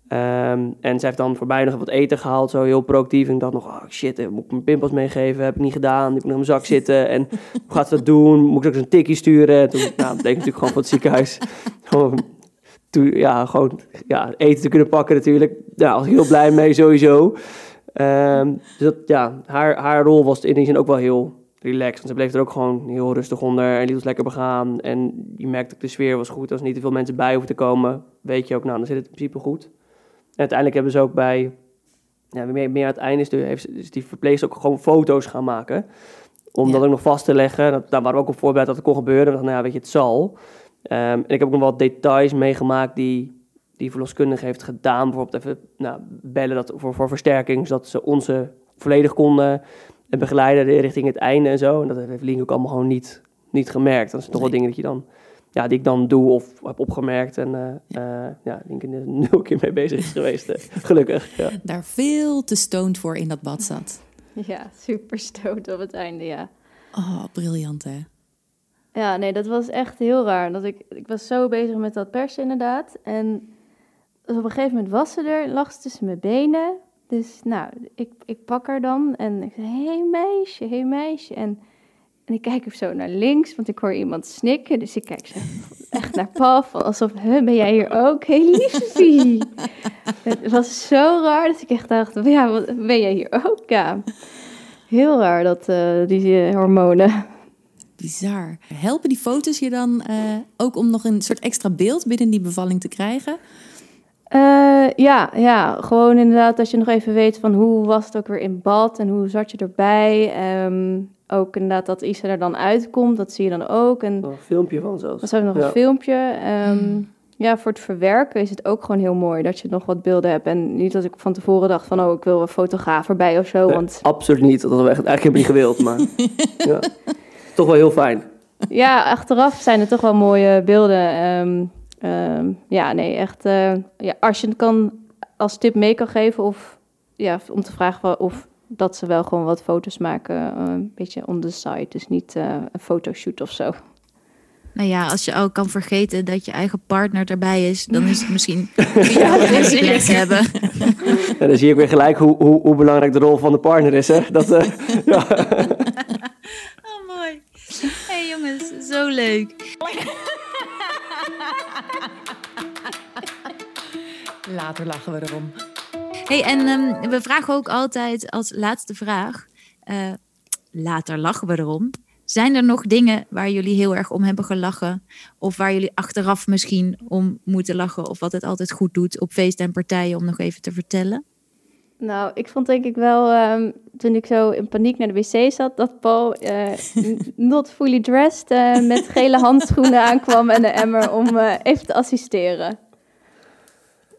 Ehm, en zij heeft dan voorbij nog wat eten gehaald, zo heel proactief. En ik dacht nog, oh shit, eh, moet ik mijn pimpels meegeven? Heb ik niet gedaan, die heb ik nog in mijn zak <laughs> zitten. En hoe gaat ze dat doen? Moet ik ook eens een tikkie sturen? En toen, nou, dat betekent natuurlijk gewoon voor het ziekenhuis. <laughs> gewoon, toen, ja, gewoon ja, eten te kunnen pakken natuurlijk. Ja, was ik heel blij mee sowieso. Ehm, dus dat, ja, haar, haar rol was in die zin ook wel heel relaxed. Want ze bleef er ook gewoon heel rustig onder en liet ons lekker begaan. En je merkte ook de sfeer was goed. Als er niet te veel mensen bij hoeven te komen, weet je ook, nou, dan zit het in principe goed. En uiteindelijk hebben ze ook bij, ja, meer, meer aan het einde is, de, heeft, is die verpleegster ook gewoon foto's gaan maken. Om dat ook nog vast te leggen. Dat, daar waren we ook op voorbereid dat het kon gebeuren. We dachten, nou ja, weet je, het zal. Ehm, en ik heb ook nog wat details meegemaakt die die verloskundige heeft gedaan. Bijvoorbeeld even nou, bellen dat voor, voor versterking, zodat ze onze volledig konden begeleiden richting het einde en zo. En dat heeft Link ook allemaal gewoon niet, niet gemerkt. Dat zijn toch wel dingen dat je dan, ja, die ik dan doe of heb opgemerkt. En eh ja, ja Link er nul keer mee bezig is geweest. eh. <laughs> Gelukkig, ja. Daar veel te stoned voor in dat bad zat. Ja, super stoot op het einde, ja. Oh, briljant hè. Ja, nee, dat was echt heel raar. Dat ik, ik was zo bezig met dat persen inderdaad. En dus op een gegeven moment was ze er, lag ze tussen mijn benen. Dus nou, ik, ik pak haar dan en ik zeg, hé hey, meisje, hé hey, meisje. En, en ik kijk even zo naar links, want ik hoor iemand snikken. Dus ik kijk echt naar van alsof, huh, ben jij hier ook? Hé hey, liefie. Het was zo raar dat ik echt dacht, ja, wat, ben jij hier ook? Ja, heel raar dat, eh, die eh, hormonen. Bizar. Helpen die foto's je dan eh, ook om nog een soort extra beeld binnen die bevalling te krijgen? Eh, ja, ja, gewoon inderdaad dat je nog even weet van hoe was het ook weer in bad en hoe zat je erbij. Ehm, ook inderdaad dat Isa er dan uitkomt, dat zie je dan ook. En Nog een filmpje van zelfs. er is ook nog Ja. een filmpje. Ehm, Ja, voor het verwerken is het ook gewoon heel mooi dat je nog wat beelden hebt. En niet dat ik van tevoren dacht van, oh, ik wil een fotograaf erbij of zo. Nee, Want Absoluut niet. Dat hadden we echt, eigenlijk helemaal niet gewild. Maar <laughs> ja. toch wel heel fijn. ja, achteraf zijn het toch wel mooie beelden. Ehm, ehm, ja, nee, echt. eh, ja, als je het kan als tip mee kan geven of ja, om te vragen of dat ze wel gewoon wat foto's maken, eh, een beetje on the side, dus niet eh, een fotoshoot of zo. Nou ja, als je ook kan vergeten dat je eigen partner erbij is, dan is het misschien <laughs> ja, hebben. En dan zie ik weer gelijk hoe, hoe, hoe belangrijk de rol van de partner is. Hè? Dat, eh, ja. <laughs> Mooi. hey, jongens, zo leuk. Later lachen we erom. hey, en ehm, we vragen ook altijd als laatste vraag. eh, later lachen we erom. Zijn er nog dingen waar jullie heel erg om hebben gelachen? Of waar jullie achteraf misschien om moeten lachen? Of wat het altijd goed doet op feesten en partijen om nog even te vertellen? Nou, ik vond denk ik wel, ehm, toen ik zo in paniek naar de wc zat, dat Paul eh, <laughs> not fully dressed eh, met gele handschoenen <laughs> aankwam en een emmer om eh, even te assisteren.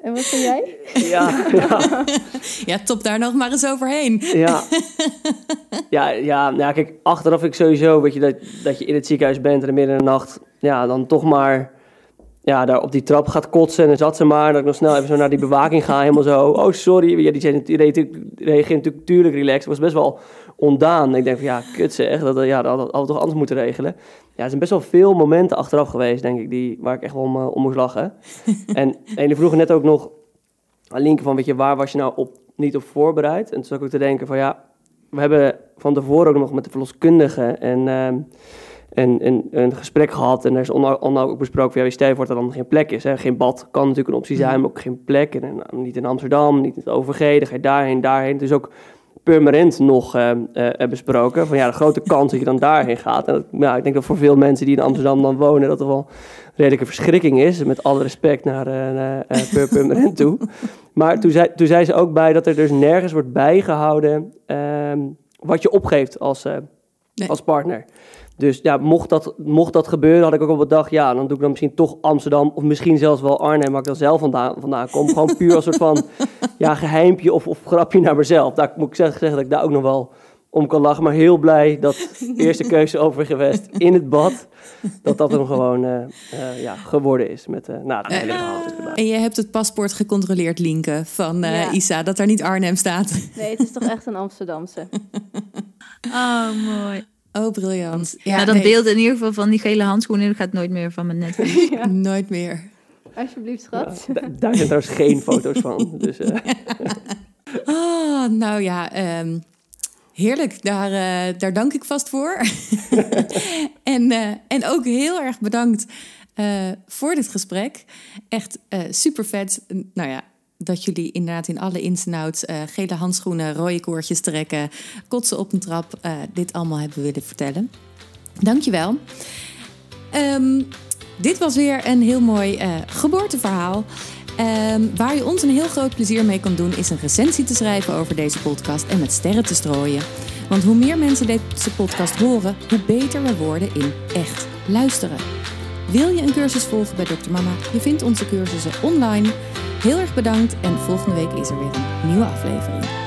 En wat vind jij? <laughs> Ja, ja, Ja, top daar nog maar eens overheen. ja. Ja, ja, nou ja, kijk, achteraf ik sowieso, weet je, dat, dat je in het ziekenhuis bent en midden in de nacht, ja, dan toch maar, ja, daar op die trap gaat kotsen en dan zat ze maar, dat ik nog snel even zo naar die bewaking ga, helemaal zo, oh, sorry, ja, die, zei, die reageert natuurlijk tuurlijk relaxed, was best wel ondaan. Ik denk van, ja, kut zeg, dat, ja, dat hadden we toch anders moeten regelen. Ja, er zijn best wel veel momenten achteraf geweest, denk ik, die, waar ik echt wel om, eh, om moest lachen. <laughs> en, en jullie vroegen net ook nog, Alinke, van, weet je, waar was je nou op, niet op voorbereid? En toen zat ik ook te denken van, ja, we hebben van tevoren ook nog met de verloskundige en, ehm, en, en, een gesprek gehad. En er is onder onder ook besproken van, ja, stel je voor dat er dan geen plek is. Hè? Geen bad kan natuurlijk een optie zijn, maar ook geen plek. En, en niet in Amsterdam, niet in het OVG, dan ga je daarheen, daarheen. Dus ook permanent nog ehm, eh, besproken. Van ja, de grote <laughs> kans dat je dan daarheen gaat. En dat, nou, ik denk dat voor veel mensen die in Amsterdam dan wonen, dat er wel een redelijke verschrikking is. Met alle respect naar, eh naar eh, <laughs> per permanent toe. Maar toen zei, toen zei ze ook bij dat er dus nergens wordt bijgehouden ehm, wat je opgeeft als, eh, Nee. als partner. Dus ja, mocht dat, mocht dat gebeuren, had ik ook op bedacht, ja, dan doe ik dan misschien toch Amsterdam of misschien zelfs wel Arnhem, waar ik dan zelf vandaan, vandaan kom. Gewoon puur als soort van <laughs> ja, geheimpje of, of grapje naar mezelf. Daar moet ik zeggen, zeggen dat ik daar ook nog wel om kan lachen. Maar heel blij dat <laughs> eerste keuze overgewest in het bad, dat dat hem gewoon eh, eh, ja, geworden is. Met, eh nou, het hele verhaal erbij. En je hebt het paspoort gecontroleerd, Linke, van eh, Ja. Isa, dat daar niet Arnhem staat. Nee, het is toch echt een Amsterdamse. <laughs> Oh, mooi. Oh, briljant. Ja, dat nee, beeld in ieder geval van die gele handschoenen dat gaat nooit meer van mijn net. <laughs> Nooit meer. Alsjeblieft, schat. Ja, da- daar zijn trouwens geen foto's van. Dus, eh, <laughs> Ah, nou ja, ehm, heerlijk. Daar, eh, daar dank ik vast voor. <laughs> en, eh, en ook heel erg bedankt eh, voor dit gesprek. Echt eh super vet. Nou ja, dat jullie inderdaad in alle ins en outs... eh, gele handschoenen, rode koordjes trekken... kotsen op een trap, eh, dit allemaal hebben willen vertellen. Dankjewel. Ehm dit was weer een heel mooi eh, geboorteverhaal. Ehm, waar je ons een heel groot plezier mee kan doen, is een recensie te schrijven over deze podcast en met sterren te strooien. Want hoe meer mensen deze podcast horen, hoe beter we worden in echt luisteren. Wil je een cursus volgen bij Dr. Mama? Je vindt onze cursussen online. Heel erg bedankt en volgende week is er weer een nieuwe aflevering.